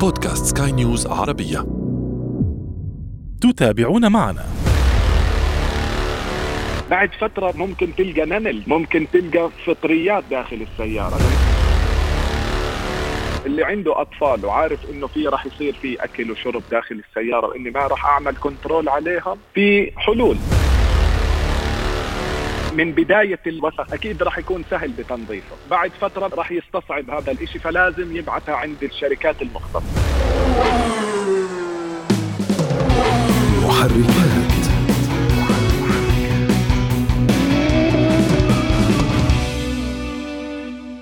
بودكاست سكاي نيوز عربية. تتابعون معنا. بعد فترة ممكن تلقى نمل ممكن تلقى فطريات داخل السيارة. اللي عنده أطفال وعارف إنه في راح يصير في أكل وشرب داخل السيارة واني ما راح أعمل control عليها في حلول. من بداية الوسخ. أكيد راح يكون سهل بتنظيفه. بعد فترة راح يستصعب هذا الإشي فلازم يبعثها عند الشركات المختصة.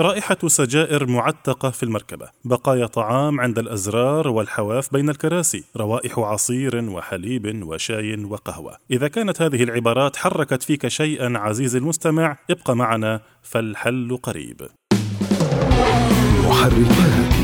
رائحة سجائر معتقة في المركبة، بقايا طعام عند الأزرار والحواف بين الكراسي، روائح عصير وحليب وشاي وقهوة. إذا كانت هذه العبارات حركت فيك شيئا عزيزي المستمع، ابق معنا فالحل قريب. محركات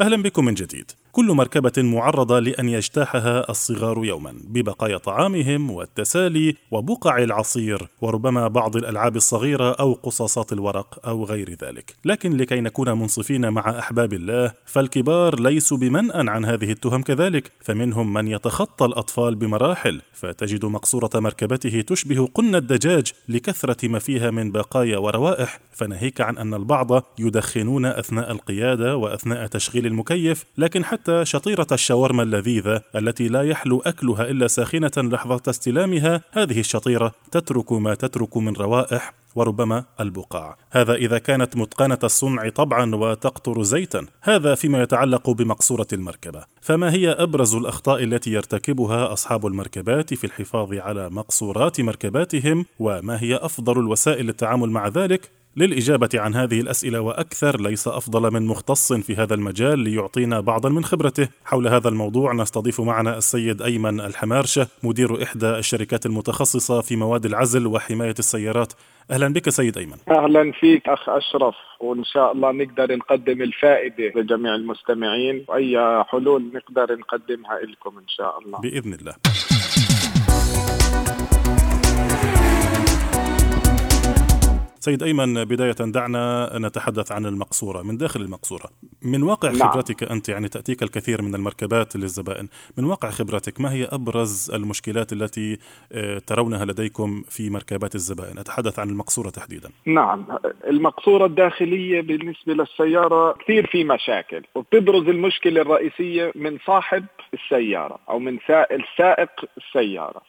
أهلا بكم من جديد. كل مركبة معرضة لأن يجتاحها الصغار يوما ببقايا طعامهم والتسالي وبقع العصير وربما بعض الألعاب الصغيرة أو قصاصات الورق أو غير ذلك. لكن لكي نكون منصفين مع أحباب الله فالكبار ليسوا بمنأى عن هذه التهم كذلك، فمنهم من يتخطى الأطفال بمراحل فتجد مقصورة مركبته تشبه قن الدجاج لكثرة ما فيها من بقايا وروائح، فناهيك عن أن البعض يدخنون أثناء القيادة وأثناء تشغيل المكيف، لكن حتى شطيرة الشاورما اللذيذة التي لا يحلو أكلها إلا ساخنة لحظة استلامها، هذه الشطيرة تترك ما تترك من روائح وربما البقاع. هذا إذا كانت متقنة الصنع طبعا وتقطر زيتا. هذا فيما يتعلق بمقصورة المركبة. فما هي أبرز الأخطاء التي يرتكبها أصحاب المركبات في الحفاظ على مقصورات مركباتهم؟ وما هي أفضل الوسائل للتعامل مع ذلك؟ للإجابة عن هذه الأسئلة وأكثر ليس أفضل من مختص في هذا المجال ليعطينا بعضا من خبرته. حول هذا الموضوع نستضيف معنا السيد أيمن الحمارشة مدير إحدى الشركات المتخصصة في مواد العزل وحماية السيارات. أهلا بك سيد أيمن. أهلا فيك أخ أشرف وإن شاء الله نقدر نقدم الفائدة لجميع المستمعين وأي حلول نقدر نقدمها لكم إن شاء الله. بإذن الله. سيد أيمن بداية دعنا نتحدث عن المقصورة من داخل المقصورة. من واقع نعم. خبرتك أنت يعني تأتيك الكثير من المركبات للزبائن من واقع خبرتك ما هي أبرز المشكلات التي آه، ترونها لديكم في مركبات الزبائن؟ أتحدث عن المقصورة تحديدا. نعم. المقصورة الداخلية بالنسبة للسيارة كثير في مشاكل وبتبرز المشكلة الرئيسية من صاحب السيارة أو من سائل سائق السيارة.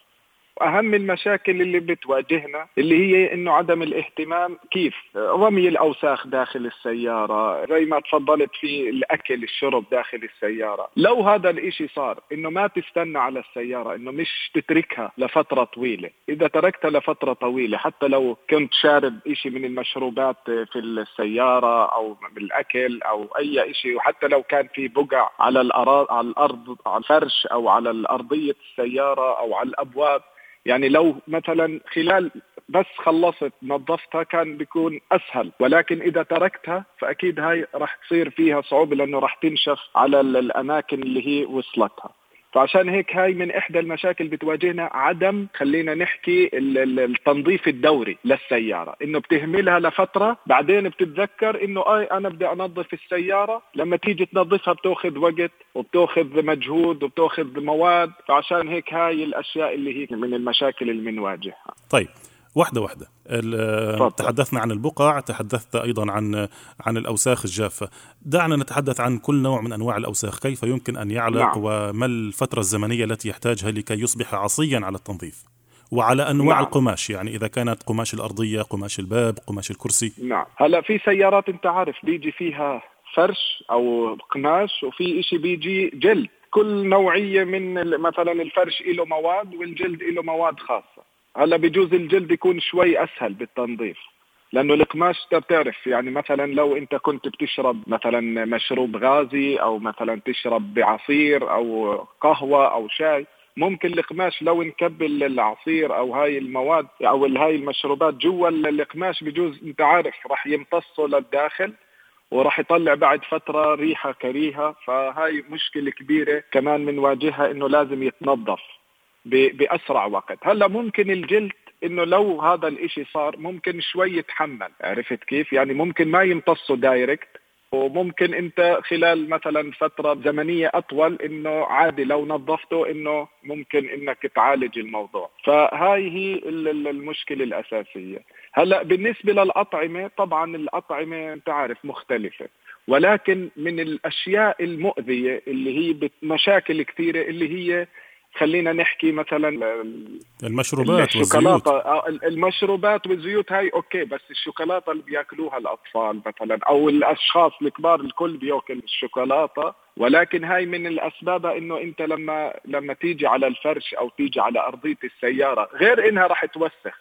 أهم المشاكل اللي بتواجهنا اللي هي إنه عدم الاهتمام. كيف؟ رمي الأوساخ داخل السيارة زي ما تفضلت في الأكل الشرب داخل السيارة. لو هذا الإشي صار إنه ما تستنى على السيارة إنه مش تتركها لفترة طويلة. إذا تركتها لفترة طويلة حتى لو كنت شارب إشي من المشروبات في السيارة أو بالأكل أو أي إشي وحتى لو كان في بقع على الأرض على الأرض على الفرش أو على الأرضية السيارة أو على الأبواب يعني لو مثلا خلال بس خلصت نظفتها كان بيكون أسهل ولكن إذا تركتها فأكيد هاي راح تصير فيها صعوبة لأنه راح تنشف على ال- الأماكن اللي هي وصلتها. فعشان هيك هاي من إحدى المشاكل بتواجهنا عدم خلينا نحكي ال- ال- التنظيف الدوري للسيارة. إنه بتهملها لفترة بعدين بتتذكر إنه آي أنا بدي أنظف السيارة. لما تيجي تنظفها بتأخذ وقت وبتأخذ مجهود وبتأخذ مواد. فعشان هيك هاي الأشياء اللي هي من المشاكل اللي بنواجهها. طيب. واحدة واحدة. تحدثنا عن البقع تحدثت أيضا عن عن الأوساخ الجافة دعنا نتحدث عن كل نوع من أنواع الأوساخ كيف يمكن أن يعلق نعم. وما الفترة الزمنية التي يحتاجها لكي يصبح عصيا على التنظيف؟ وعلى أنواع نعم. القماش يعني إذا كانت قماش الأرضية قماش الباب قماش الكرسي. نعم. هلا في سيارات أنت عارف بيجي فيها فرش أو قماش وفي إشي بيجي جلد. كل نوعية من مثلا الفرش له مواد والجلد له مواد خاصة. هلا بجوز الجلد يكون شوي أسهل بالتنظيف لأنه القماش أنت بتعرف يعني مثلا لو أنت كنت بتشرب مثلا مشروب غازي أو مثلا تشرب بعصير أو قهوة أو شاي ممكن القماش لو نكبل العصير أو هاي المواد أو هاي المشروبات جوا القماش بجوز أنت عارف راح يمتصوا للداخل وراح يطلع بعد فترة ريحة كريهة فهاي مشكلة كبيرة كمان بنواجهها إنه لازم يتنظف. بأسرع وقت. هلا ممكن الجلد إنه لو هذا الإشي صار ممكن شوي يتحمل. عرفت كيف؟ يعني ممكن ما يمتصه دايركت. وممكن أنت خلال مثلا فترة زمنية أطول إنه عادي لو نظفته إنه ممكن إنك تعالج الموضوع. فهاي هي المشكلة الأساسية. هلا بالنسبة للأطعمة طبعا الأطعمة أنت عارف مختلفة. ولكن من الأشياء المؤذية اللي هي مشاكل كثيرة اللي هي خلينا نحكي مثلا المشروبات الشوكولاتة آه، المشروبات والزيوت هاي أوكي بس الشوكولاتة اللي بيأكلوها الأطفال مثلا أو الأشخاص الكبار الكل بيأكل الشوكولاتة. ولكن هاي من الأسباب إنه أنت لما لما تيجي على الفرش أو تيجي على أرضية السيارة غير إنها راح توسخ.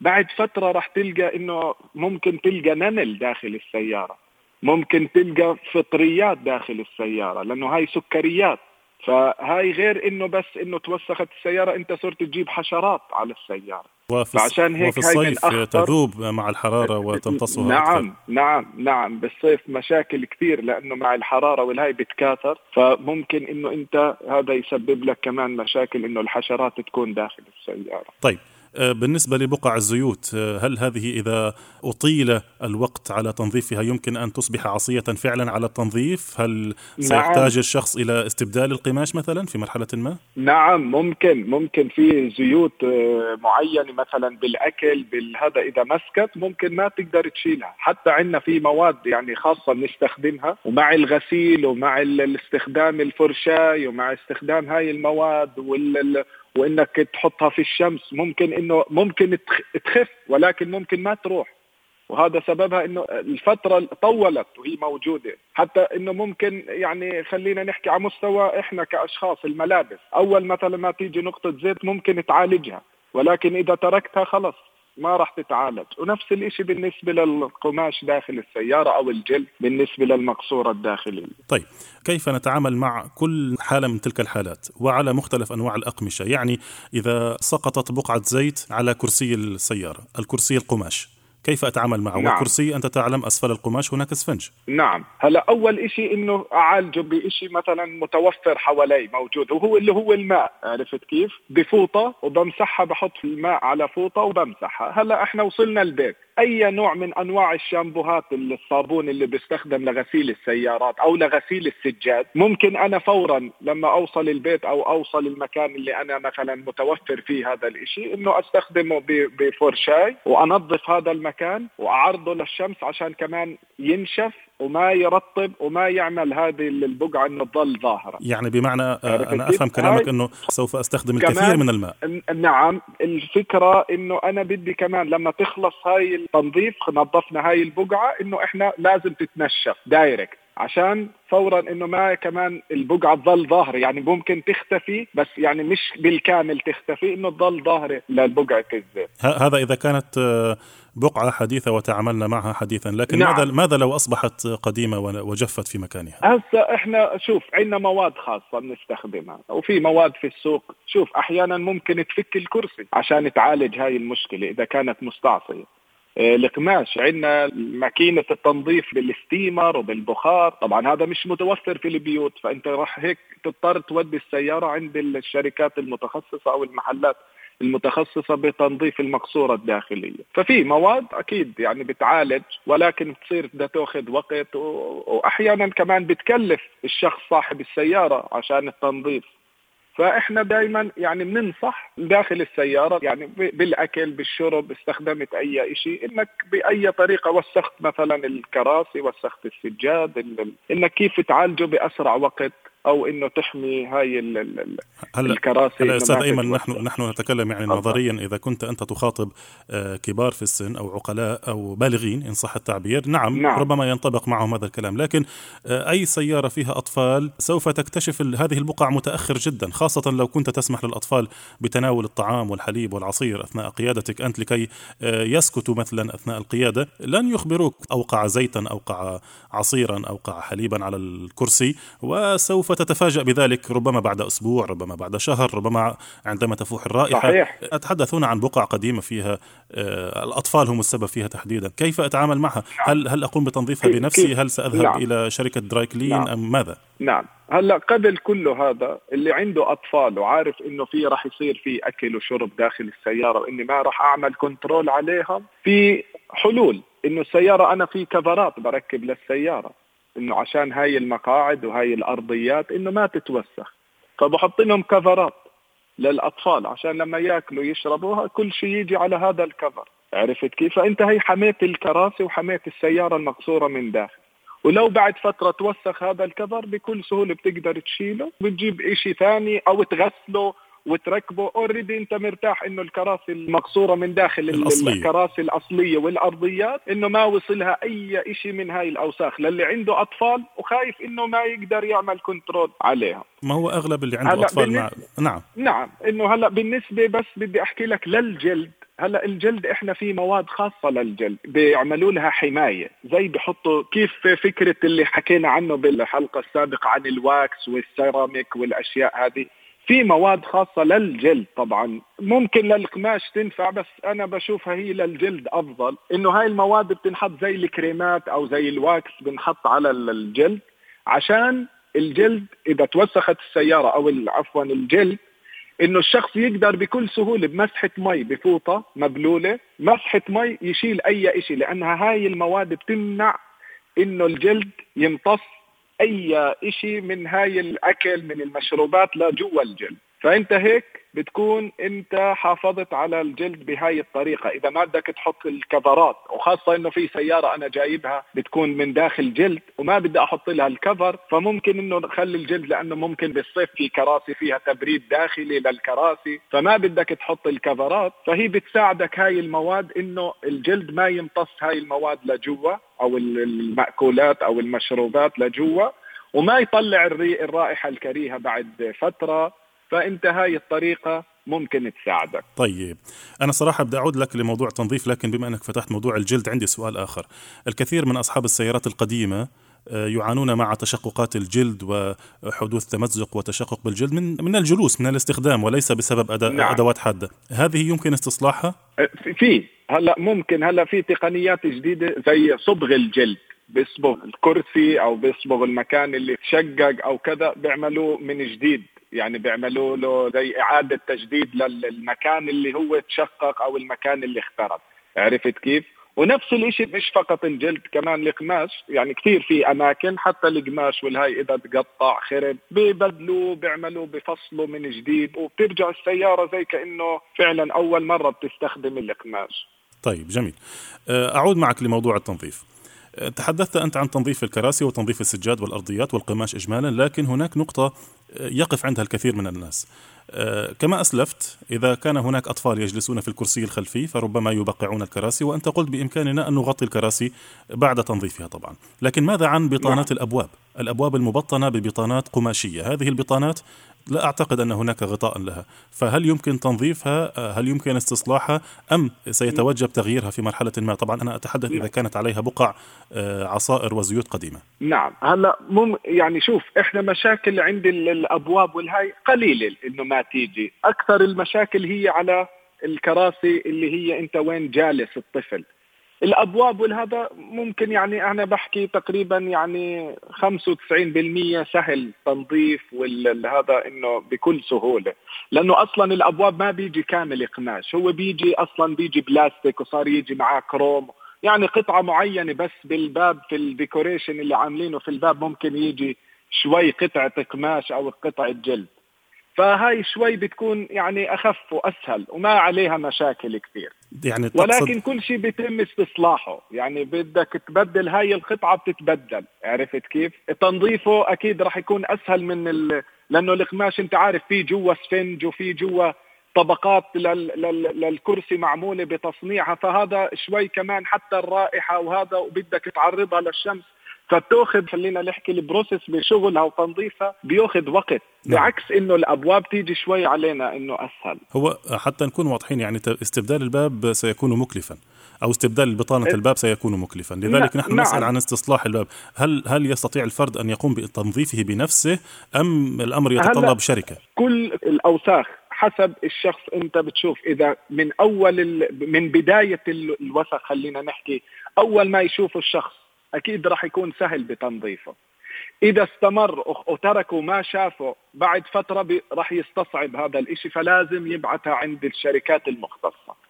بعد فترة راح تلقى إنه ممكن تلقى نمل داخل السيارة. ممكن تلقى فطريات داخل السيارة لأنه هاي سكريات. فهاي غير إنه بس إنه توسخت السيارة أنت صرت تجيب حشرات على السيارة وفي فعشان هيك وفي الصيف تذوب مع الحرارة وتمتصها نعم أكثر. نعم نعم بالصيف مشاكل كثير لأنه مع الحرارة والهاي بتكاثر فممكن إنه أنت هذا يسبب لك كمان مشاكل إنه الحشرات تكون داخل السيارة طيب بالنسبة لبقع الزيوت آه، هل هذه إذا أطيل الوقت على تنظيفها يمكن أن تصبح عصية فعلا على التنظيف هل نعم. سيحتاج الشخص إلى استبدال القماش مثلا في مرحلة ما؟ نعم ممكن ممكن في زيوت آه، معينة مثلا بالأكل بالهذا إذا مسكت ممكن ما تقدر تشيلها حتى عندنا في مواد يعني خاصة بنستخدمها ومع الغسيل ومع الاستخدام الفرشاي ومع استخدام هاي المواد وال وإنك تحطها في الشمس. ممكن إنه ممكن تخف ولكن ممكن ما تروح. وهذا سببها إنه الفترة طولت وهي موجودة. حتى إنه ممكن يعني خلينا نحكي على مستوى إحنا كأشخاص الملابس. أول مثلا ما تيجي نقطة زيت ممكن تعالجها ولكن إذا تركتها خلص. ما راح تتعالج. ونفس الشيء بالنسبة للقماش داخل السيارة أو الجلد بالنسبة للمقصورة الداخلية. طيب كيف نتعامل مع كل حالة من تلك الحالات وعلى مختلف أنواع الأقمشة؟ يعني إذا سقطت بقعة زيت على كرسي السيارة الكرسي القماش كيف أتعامل معه؟ نعم. والكرسي أنت تعلم أسفل القماش هناك اسفنج نعم. هلا أول شيء إنه أعالجه بشيء مثلا متوفر حوالي موجود وهو اللي هو الماء. عرفت كيف؟ بفوطة وبمسحها بحط الماء على فوطة وبمسحها. هلا إحنا وصلنا البيت. أي نوع من أنواع الشامبوهات الصابون اللي بيستخدم لغسيل السيارات أو لغسيل السجاد؟ ممكن أنا فورا لما أوصل البيت أو أوصل المكان اللي أنا مثلا متوفر فيه هذا الإشي إنه أستخدمه بفرشاي وأنظف هذا المكان وأعرضه للشمس عشان كمان ينشف وما يرطب وما يعمل هذه البقعة إنه تظل ظاهرة. يعني بمعنى آه، أنا أفهم كلامك إنه سوف أستخدم الكثير من الماء. نعم الفكرة إنه أنا بدي كمان لما تخلص هاي التنظيف نظفنا هاي البقعة إنه إحنا لازم تتنشف دايركت عشان فورا إنه ما كمان البقعة تظل ظاهرة. يعني ممكن تختفي بس يعني مش بالكامل تختفي إنه تظل ظاهرة للبقعة الزيت هذا إذا كانت آه، بقعة حديثة وتعاملنا معها حديثا لكن نعم. ماذا ماذا لو أصبحت قديمة وجفت في مكانها؟ هسه إحنا شوف عندنا مواد خاصة بنستخدمها وفي مواد في السوق. شوف أحيانا ممكن تفك الكرسي عشان تعالج هاي المشكلة إذا كانت مستعصية. القماش. عندنا ماكينة التنظيف بالستيمر وبالبخار. طبعا هذا مش متوفر في البيوت فأنت راح هيك تضطر تودي السيارة عند الشركات المتخصصة أو المحلات المتخصصة بتنظيف المقصورة الداخلية. ففي مواد أكيد يعني بتعالج ولكن بتصير بدها تأخذ وقت وأحيانا كمان بتكلف الشخص صاحب السيارة عشان التنظيف. فإحنا دائما يعني بننصح داخل السيارة يعني بالأكل بالشرب استخدمت أي شيء إنك بأي طريقة وسخت مثلا الكراسي وسخت السجاد إنك كيف تعالجه بأسرع وقت. أو إنه تحمي هاي ال ال هل الكراسي هلا أستاذ أيمن نحن نحن نتكلم يعني نظريا. إذا كنت أنت تخاطب آه، كبار في السن أو عقلاء أو بالغين إن صح التعبير نعم, نعم. ربما ينطبق معهم هذا الكلام. لكن آه، أي سيارة فيها أطفال سوف تكتشف هذه البقع متأخر جدا خاصة لو كنت تسمح للأطفال بتناول الطعام والحليب والعصير أثناء قيادتك أنت لكي آه، يسكتوا مثلا أثناء القيادة. لن يخبروك أوقع زيتا أوقع عصيرا أوقع حليبا على الكرسي وسوف تتفاجأ بذلك ربما بعد أسبوع ربما بعد شهر ربما عندما تفوح الرائحة صحيح. أتحدث هنا عن بقع قديمة فيها آه، الأطفال هم السبب فيها تحديدا كيف أتعامل معها نعم. هل هل أقوم بتنظيفها بنفسي هل سأذهب نعم. إلى شركة dry clean نعم. أم ماذا نعم هلأ قبل كل هذا اللي عنده أطفال وعارف إنه في راح يصير في أكل وشرب داخل السيارة وإني ما راح أعمل control عليهم في حلول إنه السيارة أنا في كفرات بركب للسيارة إنه عشان هاي المقاعد وهاي الأرضيات إنه ما تتوسخ. فبحط لهم كفرات للأطفال عشان لما يأكلوا يشربوها كل شيء يجي على هذا ال cover. عرفت كيف؟ فأنت هي حميت الكراسي وحميت السيارة المقصورة من داخل. ولو بعد فترة توسخ هذا ال cover بكل سهولة بتقدر تشيله. بتجيب إشي ثاني أو تغسله وتركبه already انت مرتاح انه الكراسي المقصورة من داخل الأصلية. الكراسي الأصلية والأرضيات إنه ما وصلها أي شيء من هاي الأوساخ. للي عنده أطفال وخايف إنه ما يقدر يعمل control عليها. ما هو أغلب اللي عنده أطفال مع... نعم. نعم إنه هلا بالنسبة بس بدي أحكي لك للجلد. هلا الجلد إحنا في مواد خاصة للجلد بيعملوا لها حماية. زي بحطوا كيف فكرة اللي حكينا عنه بالحلقة السابقة عن ال wax والسيراميك والأشياء هذه؟ في مواد خاصة للجلد طبعا. ممكن للقماش تنفع بس أنا بشوفها هي للجلد أفضل. إنه هاي المواد بتنحط زي الكريمات أو زي ال wax بنحط على الجلد عشان الجلد إذا توسخت السيارة أو عفوا الجلد إنه الشخص يقدر بكل سهولة بمسحة مي بفوطة مبلولة مسحة مي يشيل أي شيء لأنها هاي المواد بتمنع إنه الجلد يمتص أي شيء من هاي الأكل من المشروبات لجوا الجلد. فأنت هيك بتكون أنت حافظت على الجلد بهاي الطريقة. إذا ما بدك تحط الكفرات وخاصة إنه في سيارة أنا جايبها بتكون من داخل جلد وما بدي أحط لها ال cover فممكن إنه نخلي الجلد لأنه ممكن بالصيف في كراسي فيها تبريد داخلي للكراسي. فما بدك تحط الكفرات فهي بتساعدك هاي المواد إنه الجلد ما يمتص هاي المواد لجوا أو المأكولات أو المشروبات لجوا وما يطلع الرائحة الكريهة بعد فترة. فإنت هاي الطريقة ممكن تساعدك. طيب أنا صراحة بدي أعود لك لموضوع التنظيف لكن بما أنك فتحت موضوع الجلد عندي سؤال آخر. الكثير من أصحاب السيارات القديمة آه، يعانون مع تشققات الجلد وحدوث تمزق وتشقق بالجلد من من الجلوس من الاستخدام وليس بسبب أد... نعم. أدوات حادة. هذه يمكن استصلاحها؟ آه، في هلأ ممكن. هلأ في تقنيات جديدة زي صبغ الجلد بيصبغ الكرسي أو بيصبغ المكان اللي تشقق أو كذا بيعملوه من جديد. يعني بيعملوا له زي إعادة تجديد للمكان اللي هو تشقق أو المكان اللي اخترب عرفت كيف؟ ونفس الشيء مش فقط الجلد كمان القماش. يعني كثير في أماكن حتى القماش والهاي إذا تقطع خرب ببدلوه بيعملوا بفصلوا من جديد وبترجع السيارة زي كأنه فعلا أول مرة بتستخدم القماش. طيب جميل. أعود معك لموضوع التنظيف. تحدثت أنت عن تنظيف الكراسي وتنظيف السجاد والأرضيات والقماش إجمالا لكن هناك نقطة يقف عندها الكثير من الناس. آه، كما أسلفت إذا كان هناك أطفال يجلسون في الكرسي الخلفي فربما يبقعون الكراسي وأنت قلت بإمكاننا أن نغطي الكراسي بعد تنظيفها طبعا. لكن ماذا عن بطانات نعم. الأبواب؟ الأبواب المبطنة ببطانات قماشية. هذه البطانات لا أعتقد أن هناك غطاء لها. فهل يمكن تنظيفها؟ هل يمكن استصلاحها؟ أم سيتوجب تغييرها في مرحلة ما؟ طبعا أنا أتحدث إذا كانت عليها بقع آه، عصائر وزيوت قديمة. نعم. هلا مم يعني شوف إحنا مشاكل عند الأبواب والهاي قليلة إنه ما تيجي. أكثر المشاكل هي على الكراسي اللي هي أنت وين جالس الطفل. الأبواب والهذا ممكن يعني أنا بحكي تقريبا يعني 95% سهل تنظيف والهذا إنه بكل سهولة. لأنه أصلا الأبواب ما بيجي كامل قماش هو بيجي أصلا بيجي بلاستيك وصار يجي معاه كروم. يعني قطعة معينة بس بالباب في ال decoration اللي عاملينه في الباب ممكن يجي شوي قطعة قماش أو قطعة جلد. فهاي شوي بتكون يعني أخف وأسهل وما عليها مشاكل كثير. يعني ولكن كل شيء بيتم استصلاحه. يعني بدك تبدل هاي القطعة بتتبدل. عرفت كيف؟ تنظيفه أكيد راح يكون أسهل من ال... لأنه القماش أنت عارف في جوا سفنج وفي جوا طبقات لل... لل... للكرسي معمولة بتصنيعها. فهذا شوي كمان حتى الرائحة وهذا وبدك تعرضها للشمس فبتاخذ خلينا نحكي ال process بشغلها وتنظيفها بياخذ وقت. نعم. بعكس إنه الأبواب تيجي شوي علينا إنه أسهل. هو حتى نكون واضحين يعني استبدال الباب سيكون مكلفا. أو استبدال بطانة إيه. الباب سيكون مكلفا. لذلك نحن نعم. نسال عن استصلاح الباب. هل هل يستطيع الفرد أن يقوم بتنظيفه بنفسه أم الأمر يتطلب شركة؟ كل الأوساخ حسب الشخص أنت بتشوف. إذا من أول من بداية الوسخ خلينا نحكي أول ما يشوفه الشخص أكيد راح يكون سهل بتنظيفه. إذا استمر وتركوا ما شافوا بعد فترة راح يستصعب هذا الإشي فلازم يبعثها عند الشركات المختصة.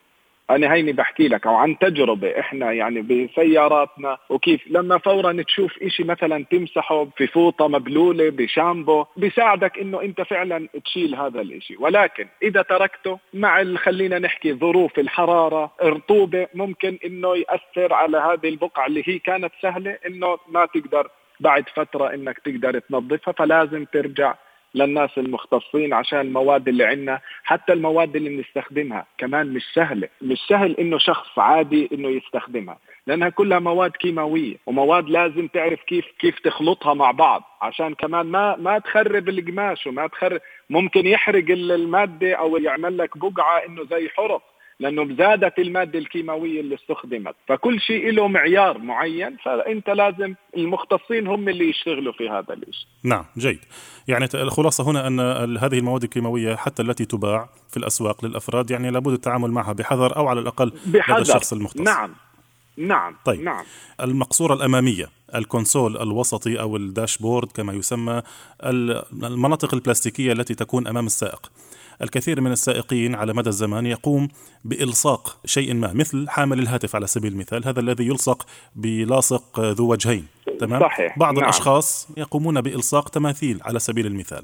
أنا هيني بحكي لك أو عن تجربة إحنا يعني بسياراتنا وكيف لما فورا تشوف إشي مثلا تمسحه في فوطه مبلولة بشامبو بيساعدك إنه أنت فعلا تشيل هذا الإشي. ولكن إذا تركته مع خلينا نحكي ظروف الحرارة الرطوبة ممكن إنه يأثر على هذه البقعة اللي هي كانت سهلة إنه ما تقدر بعد فترة إنك تقدر تنظفها فلازم ترجع للناس المختصين عشان المواد اللي عندنا حتى المواد اللي بنستخدمها كمان مش سهلة. مش سهل إنه شخص عادي إنه يستخدمها لأنها كلها مواد كيماوية ومواد لازم تعرف كيف كيف تخلطها مع بعض عشان كمان ما ما تخرب القماش وما تخرب ممكن يحرق المادة أو يعمل لك بقعة إنه زي حرق. لأنه زادت المادة الكيماوية اللي استخدمت. فكل شيء له معيار معين فأنت لازم المختصين هم اللي يشتغلوا في هذا الشيء نعم جيد. يعني الخلاصة هنا أن هذه المواد الكيماوية حتى التي تباع في الأسواق للأفراد يعني لابد التعامل معها بحذر أو على الأقل بحذر. الشخص المختص. نعم. نعم طيب نعم المقصورة الأمامية الكونسول الوسطي أو الداشبورد كما يسمى المناطق البلاستيكية التي تكون أمام السائق الكثير من السائقين على مدى الزمان يقوم بإلصاق شيء ما مثل حامل الهاتف على سبيل المثال هذا الذي يلصق بلاصق ذو وجهين تمام صحيح. بعض نعم. الأشخاص يقومون بإلصاق تماثيل على سبيل المثال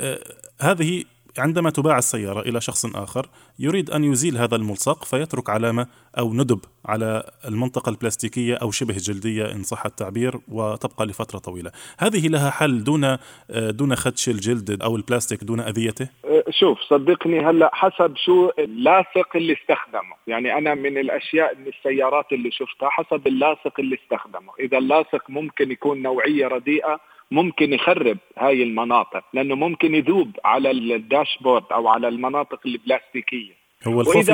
آه هذه عندما تباع السيارة إلى شخص آخر يريد أن يزيل هذا الملصق فيترك علامة أو ندب على المنطقة البلاستيكية أو شبه جلدية إن صح التعبير وتبقى لفترة طويلة. هذه لها حل دون دون خدش الجلد أو البلاستيك دون أذيته؟ أه، شوف صدقني هلا حسب شو اللاصق اللي استخدمه. يعني أنا من الأشياء من السيارات اللي شفتها حسب اللاصق اللي استخدمه. إذا اللاصق ممكن يكون نوعية رديئة ممكن يخرب هاي المناطق لأنه ممكن يذوب على الداشبورد أو على المناطق البلاستيكية. هو الخوف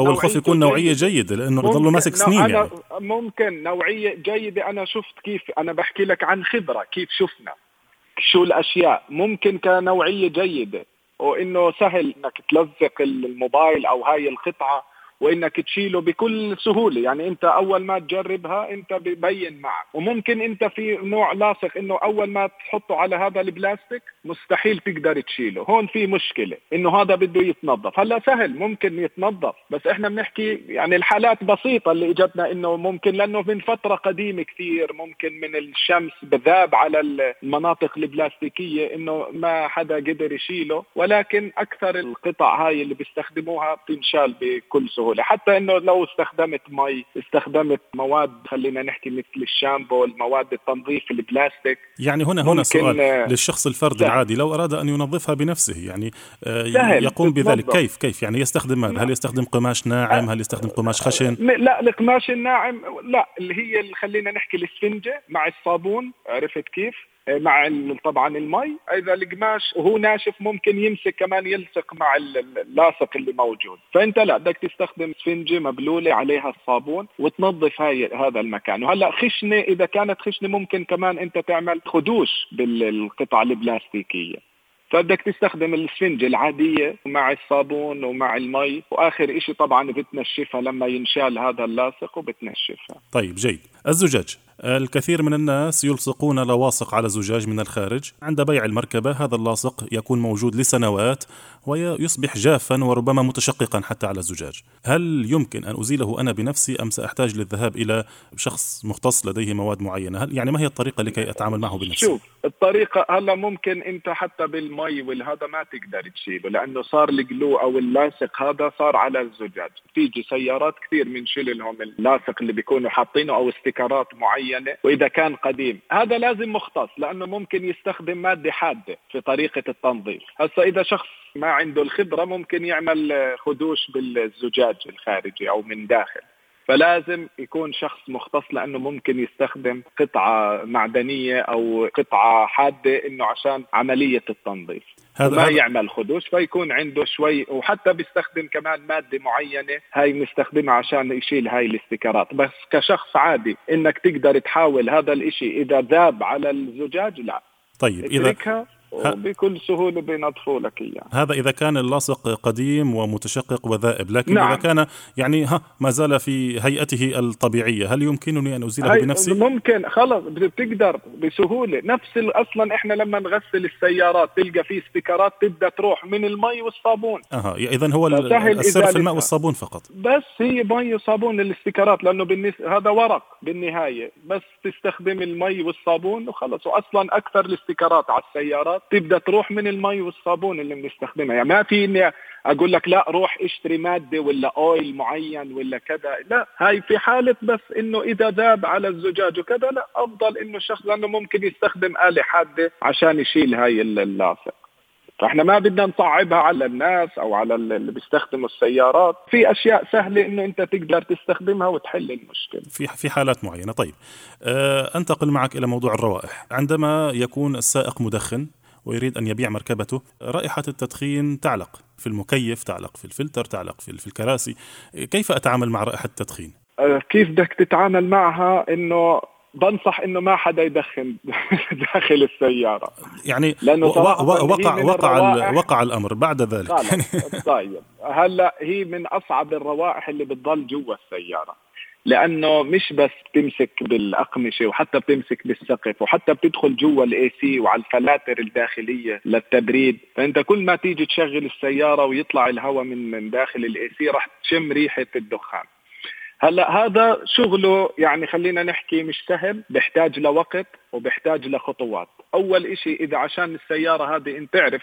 هو الخوف يكون نوعية جيدة لأنه بضله ماسك سنين أنا يعني. ممكن نوعية جيدة. أنا شفت كيف أنا بحكي لك عن خبرة كيف شفنا شو الأشياء. ممكن كنوعية جيدة وإنه سهل إنك تلزق الموبايل أو هاي القطعة وانك تشيله بكل سهولة. يعني أنت أول ما تجربها أنت ببين معك. وممكن أنت في نوع لاصق إنه أول ما تحطه على هذا البلاستيك مستحيل تقدر تشيله. هون في مشكلة إنه هذا بده يتنظف. هلا سهل ممكن يتنظف. بس إحنا بنحكي يعني الحالات بسيطة اللي إجتنا إنه ممكن لأنه من فترة قديمة كثير ممكن من الشمس بذاب على المناطق البلاستيكية إنه ما حدا قدر يشيله. ولكن أكثر القطع هاي اللي بيستخدموها بتنشال بكل سهولة. سهوله حتى إنه لو استخدمت مي استخدمت مواد خلينا نحكي مثل الشامبو المواد التنظيف البلاستيك. يعني هنا هنا سؤال آه، للشخص الفرد سهل. العادي. لو أراد أن ينظفها بنفسه يعني آه، سهل. يقوم بذلك. كيف كيف؟ يعني يستخدم ماذا؟ هل يستخدم قماش ناعم؟ هل يستخدم قماش خشن؟ لا القماش الناعم لا اللي هي خلينا نحكي الاسفنجة مع الصابون. عرفت كيف؟ مع طبعا المي. إذا القماش وهو ناشف ممكن يمسك كمان يلصق مع اللاصق اللي موجود. فأنت لا بدك تستخدم اسفنجه مبلولة عليها الصابون وتنظف هاي هذا المكان. وهلأ خشنة إذا كانت خشنة ممكن كمان أنت تعمل خدوش بالقطع البلاستيكية. فبدك تستخدم الاسفنجة العادية مع الصابون ومع المي. وآخر إشي طبعا بتنشفها لما ينشال هذا اللاصق وبتنشفها. طيب جيد. الزجاج. الكثير من الناس يلصقون لواصق على زجاج من الخارج. عند بيع المركبة هذا اللاصق يكون موجود لسنوات ويصبح جافا وربما متشققا حتى على الزجاج. هل يمكن أن أزيله أنا بنفسي أم سأحتاج للذهاب إلى شخص مختص لديه مواد معينة؟ هل يعني ما هي الطريقة لكي أتعامل معه بنفسي؟ شوف الطريقة هلا ممكن أنت حتى بالمي والهذا ما تقدر تشيله لأنه صار ال glue أو اللاصق هذا صار على الزجاج. تيجي سيارات كثير بنشيل لهم اللاصق اللي بيكونوا حاطينه أو stickerات معينة وإذا كان قديم. هذا لازم مختص لأنه ممكن يستخدم مادة حادة في طريقة التنظيف. هسا إذا شخص ما عنده الخبرة ممكن يعمل خدوش بالزجاج الخارجي أو من داخل. فلازم يكون شخص مختص لأنه ممكن يستخدم قطعة معدنية أو قطعة حادة إنه عشان عملية التنظيف. هذا ما يعمل خدوش فيكون عنده شوي وحتى بيستخدم كمان مادة معينة هاي بنستخدمها عشان يشيل هاي الاستيكرات. بس كشخص عادي إنك تقدر تحاول هذا الإشي إذا ذاب على الزجاج لا. طيب اذا وبكل سهولة بينظفوا لك إياه هذا إذا كان اللاصق قديم ومتشقق وذائب لكن نعم. إذا كان يعني ها ما زال في هيئته الطبيعية هل يمكنني أن أزيله بنفسي؟ ممكن خلص بتقدر بسهولة. نفس أصلا إحنا لما نغسل السيارات تلقى في stickerات تبدأ تروح من المي والصابون. أها إذا هو السر في الماء والصابون فقط. بس هي مي وصابون ال stickerات لأنه بالنسبة هذا ورق بالنهاية. بس تستخدم المي والصابون وخلص وأصلا أكثر ال stickerات على السيارات. تبدأ تروح من المي والصابون اللي بنستخدمها. يعني ما في إني أقول لك لا روح اشتري مادة ولا اويل معين ولا كذا. لا هاي في حالة بس إنه إذا ذاب على الزجاج وكذا لا أفضل إنه الشخص لأنه ممكن يستخدم آلة حادة عشان يشيل هاي اللاصق. فإحنا ما بدنا نصعبها على الناس أو على اللي بيستخدموا السيارات. في أشياء سهلة إنه أنت تقدر تستخدمها وتحل المشكلة. في في حالات معينة. طيب أه أنتقل معك إلى موضوع الروائح. عندما يكون السائق مدخن ويريد أن يبيع مركبته. رائحة التدخين تعلق في المكيف تعلق في الفلتر تعلق في, الكراسي. كيف أتعامل مع رائحة التدخين؟ أه، كيف بدك تتعامل معها؟ إنه بنصح إنه ما حدا يدخن داخل السيارة. يعني لأنه وقع وقع وقع الأمر بعد ذلك. طيب. هلأ هي من أصعب الروائح اللي بتضل جوا السيارة. لأنه مش بس بتمسك بالأقمشة وحتى بتمسك بالسقف وحتى بتدخل جوا ال AC وعلى الفلاتر الداخلية للتبريد فأنت كل ما تيجي تشغل السيارة ويطلع الهواء من من داخل ال AC راح تشم ريحة الدخان. هلا هذا شغله يعني خلينا نحكي مش سهل بيحتاج لوقت وبيحتاج لخطوات. أول إشي إذا عشان السيارة هذه أنت تعرف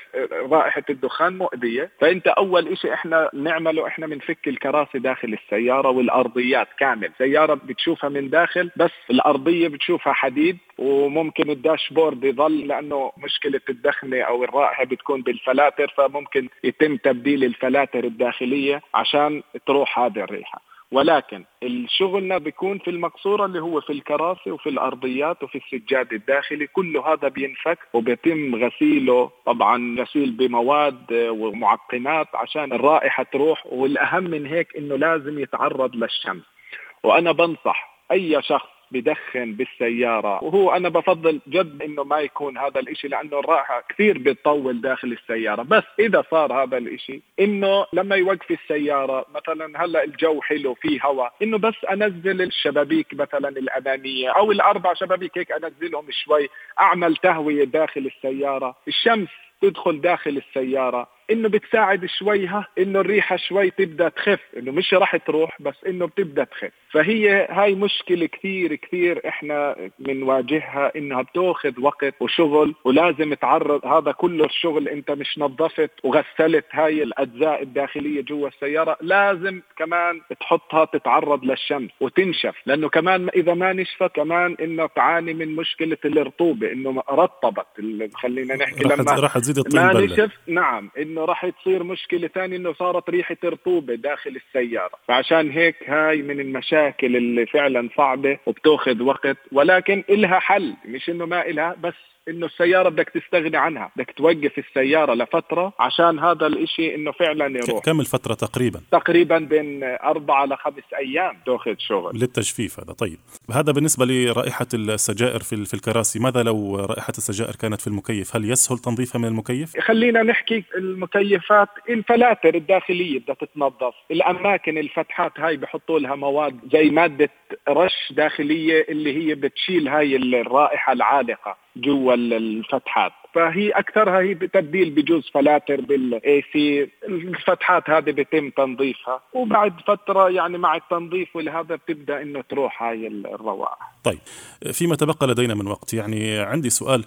رائحة الدخان مؤذية فأنت أول إشي إحنا نعمله إحنا بنفك الكراسي داخل السيارة والأرضيات كامل. سيارة بتشوفها من داخل بس الأرضية بتشوفها حديد وممكن الداشبورد يظل لأنه مشكلة الدخنة أو الرائحة بتكون بالفلاتر فممكن يتم تبديل الفلاتر الداخلية عشان تروح هذه الريحة. ولكن الشغلنا بيكون في المقصورة اللي هو في الكراسي وفي الأرضيات وفي السجاد الداخلي. كل هذا بينفك وبيتم غسيله طبعا غسيل بمواد ومعقمات عشان الرائحة تروح. والأهم من هيك إنه لازم يتعرض للشمس وأنا بنصح أي شخص بدخن بالسيارة. وهو أنا بفضل جد إنه ما يكون هذا الإشي لأنه الراحة كثير بتطول داخل السيارة. بس إذا صار هذا الإشي إنه لما يوقف السيارة مثلا هلأ الجو حلو في هواء إنه بس أنزل الشبابيك مثلا الأمامية أو الأربع شبابيك هيك أنزلهم شوي أعمل تهوية داخل السيارة. الشمس تدخل داخل السيارة. إنه بتساعد شوي ها إنه الريحة شوي تبدأ تخف إنه مش راح تروح بس إنه بتبدأ تخف. فهي هاي مشكلة كثير كثير إحنا بنواجهها إنها بتأخذ وقت وشغل ولازم تعرض هذا كله الشغل أنت مش نظفت وغسلت هاي الأجزاء الداخلية جوا السيارة لازم كمان تحطها تتعرض للشمس وتنشف. لأنه كمان إذا ما نشفت كمان إنه تعاني من مشكلة الرطوبة إنه رطبت خلينا نحكي لما راح تزيد الطين ما نشف نعم إنه إنه راح تصير مشكلة ثانية إنه صارت ريحة رطوبة داخل السيارة. فعشان هيك هاي من المشاكل اللي فعلا صعبة وبتأخذ وقت ولكن إلها حل. مش إنه ما إلها بس إنه السيارة بدك تستغني عنها بدك توقف السيارة لفترة عشان هذا الإشي إنه فعلا يروح. كم الفترة تقريبا؟ تقريبا بين أربعة لخمس أيام. تاخذ شغل. للتجفيف هذا طيب. هذا بالنسبة لرائحة السجائر في في الكراسي ماذا لو رائحة السجائر كانت في المكيف؟ هل يسهل تنظيفها من المكيف؟ خلينا نحكي المكيفات الفلاتر الداخلية بدها تتنظف. الأماكن الفتحات هاي بحطوا لها مواد زي مادة رش داخلية اللي هي بتشيل هاي الرائحة العالقة. جوا الفتحات. فهي اكثرها هي بتبديل بجوز فلاتر بال AC الفتحات هذه بيتم تنظيفها. وبعد فترة يعني مع التنظيف والهذا بتبدأ إنه تروح هاي الروائح. طيب فيما تبقى لدينا من وقت يعني عندي سؤال.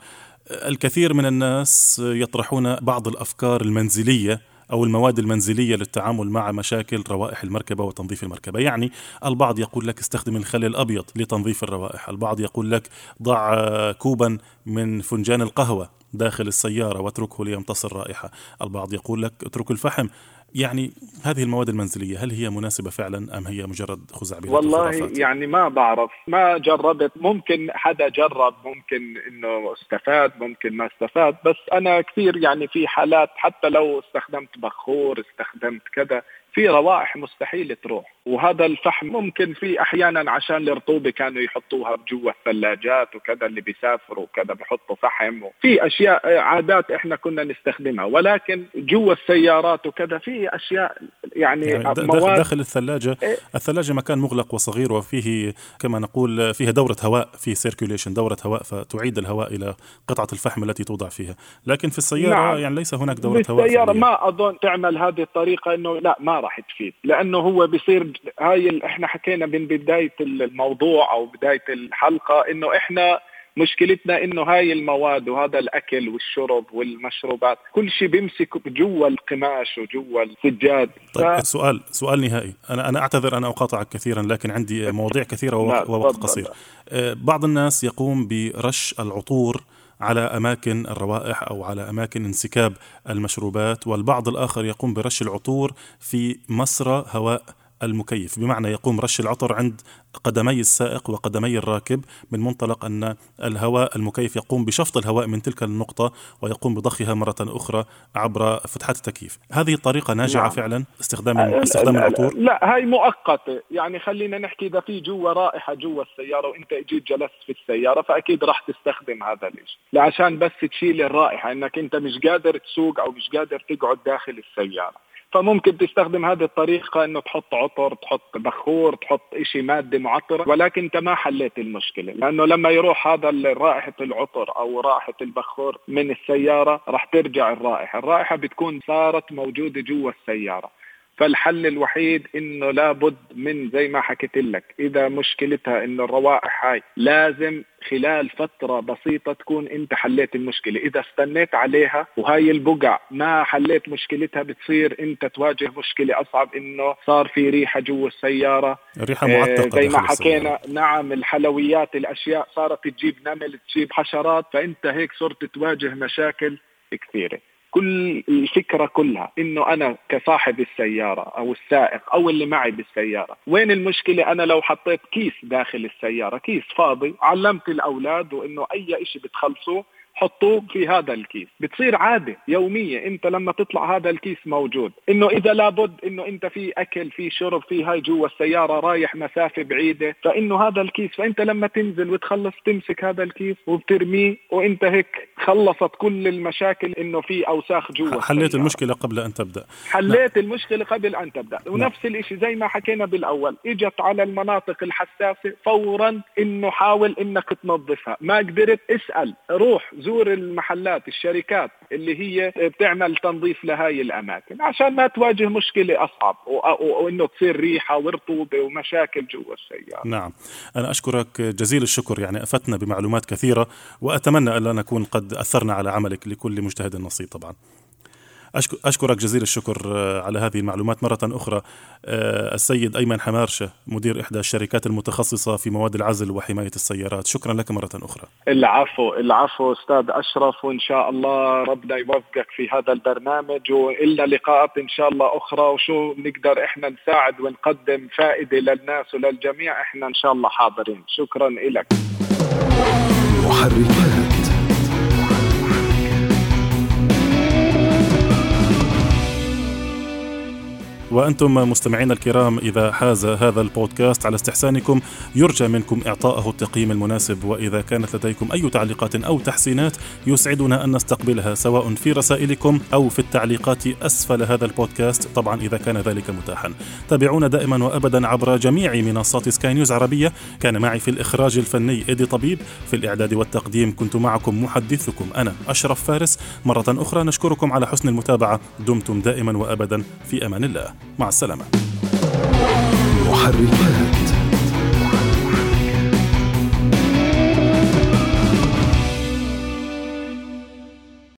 الكثير من الناس يطرحون بعض الأفكار المنزلية أو المواد المنزلية للتعامل مع مشاكل روائح المركبة وتنظيف المركبة. يعني البعض يقول لك استخدم الخل الأبيض لتنظيف الروائح. البعض يقول لك ضع كوبا من فنجان القهوة داخل السيارة واتركه ليمتص الرائحة. البعض يقول لك اترك الفحم. يعني هذه المواد المنزلية هل هي مناسبة فعلا أم هي مجرد خزعبلات والله يعني ما بعرف ما جربت. ممكن حدا جرب ممكن إنه استفاد ممكن ما استفاد بس أنا كثير يعني في حالات حتى لو استخدمت بخور استخدمت كذا في روائح مستحيل تروح. وهذا الفحم ممكن في أحيانا عشان الرطوبة كانوا يحطوها جوا الثلاجات وكذا اللي بيسافروا وكذا بحطوا فحم. في أشياء عادات إحنا كنا نستخدمها. ولكن جوا السيارات وكذا في أشياء يعني, يعني مواد داخل الثلاجة إيه؟ الثلاجة مكان مغلق وصغير وفيه كما نقول فيها دورة هواء في سيركيوليشن دورة هواء فتعيد الهواء إلى قطعة الفحم التي توضع فيها. لكن في السيارة نعم. يعني ليس هناك دورة هواء السياره ما أظن تعمل هذه الطريقة إنه لا ما راح تفيد. لأنه هو بيصير هاي إحنا حكينا من بداية الموضوع أو بداية الحلقة إنه إحنا مشكلتنا إنه هاي المواد وهذا الأكل والشرب والمشروبات كل شيء بيمسك جوا القماش وجوا السجاد. طيب ف... سؤال سؤال نهائي. أنا أنا أعتذر أنا أقاطعك كثيرا لكن عندي مواضيع كثيرة ووقت قصير. آه، بعض الناس يقوم برش العطور على أماكن الروائح أو على أماكن انسكاب المشروبات والبعض الآخر يقوم برش العطور في مسرى هواء المكيف. بمعنى يقوم رش العطر عند قدمي السائق وقدمي الراكب. من منطلق أن الهواء المكيف يقوم بشفط الهواء من تلك النقطة ويقوم بضخها مرة أخرى عبر فتحات التكييف. هذه الطريقة ناجعة نعم. فعلا؟ استخدام استخدام العطور؟ لا هاي مؤقتة. يعني خلينا نحكي إذا في جوا رائحة جوا السيارة وأنت اجيت جلست في السيارة فأكيد راح تستخدم هذا الشيء عشان بس تشيل الرائحة أنك أنت مش قادر تسوق أو مش قادر تقعد داخل السيارة. فممكن تستخدم هذه الطريقة إنه تحط عطر تحط بخور تحط إشي مادة معطرة ولكن أنت ما حليت المشكلة. لأنه لما يروح هذا رائحة العطر أو رائحة البخور من السيارة راح ترجع الرائحة. الرائحة بتكون صارت موجودة جوا السيارة. فالحل الوحيد إنه لابد من زي ما حكيت لك إذا مشكلتها إنه الروائح هاي لازم خلال فترة بسيطة تكون أنت حليت المشكلة إذا استنيت عليها وهاي البقع ما حليت مشكلتها بتصير أنت تواجه مشكلة أصعب إنه صار في ريحة جوا السيارة. ريحة معتقة آه زي ما حكينا نعم الحلويات الأشياء صارت تجيب نمل تجيب حشرات فأنت هيك صرت تواجه مشاكل كثيرة. كل الفكرة كلها إنه أنا كصاحب السيارة أو السائق أو اللي معي بالسيارة. وين المشكلة؟ أنا لو حطيت كيس داخل السيارة كيس فاضي علمت الأولاد وإنه أي شيء بتخلصوه حطوه في هذا الكيس. بتصير عادة يومية انت لما تطلع هذا الكيس موجود. انه اذا لابد انه انت في اكل في شرب في هاي جوا السيارة رايح مسافة بعيدة. فإنه هذا الكيس فأنت لما تنزل وتخلص تمسك هذا الكيس وبترميه وانت هيك خلصت كل المشاكل إنه في أوساخ جوا حليت المشكلة قبل أن تبدأ. حليت نعم. المشكلة قبل أن تبدأ. ونفس نعم. الإشي زي ما حكينا بالأول. إجت على المناطق الحساسة فورا إنه حاول إنك تنظفها. ما قدرت اسأل روح زور المحلات الشركات اللي هي بتعمل تنظيف لهاي الأماكن عشان ما تواجه مشكلة أصعب وإنه تصير ريحة ورطوبة ومشاكل جوا السيارة. نعم، أنا أشكرك جزيل الشكر يعني أفتنا بمعلومات كثيرة وأتمنى الا نكون قد أثرنا على عملك لكل مجتهد نصيب طبعا. أشكرك جزيل الشكر آه، على هذه المعلومات. مرة أخرى آه، السيد أيمن حمارشة مدير إحدى الشركات المتخصصة في مواد العزل وحماية السيارات. شكرا لك مرة أخرى. العفو العفو أستاذ أشرف وإن شاء الله ربنا يوفقك في هذا البرنامج وإلا لقاءات إن شاء الله أخرى. وشو نقدر إحنا نساعد ونقدم فائدة للناس وللجميع إحنا إن شاء الله حاضرين. شكرا لك محركات. وأنتم مستمعين الكرام إذا حاز هذا البودكاست على استحسانكم يرجى منكم إعطائه التقييم المناسب وإذا كانت لديكم أي تعليقات أو تحسينات يسعدنا أن نستقبلها سواء في رسائلكم أو في التعليقات أسفل هذا البودكاست طبعا إذا كان ذلك متاحا. تابعونا دائما وأبدا عبر جميع منصات سكاي نيوز عربية. كان معي في الإخراج الفني إيدي طبيب في الإعداد والتقديم كنت معكم محدثكم أنا أشرف فارس. مرة أخرى نشكركم على حسن المتابعة. دمتم دائما وأبدا في أمان الله. مع السلامة. محركات.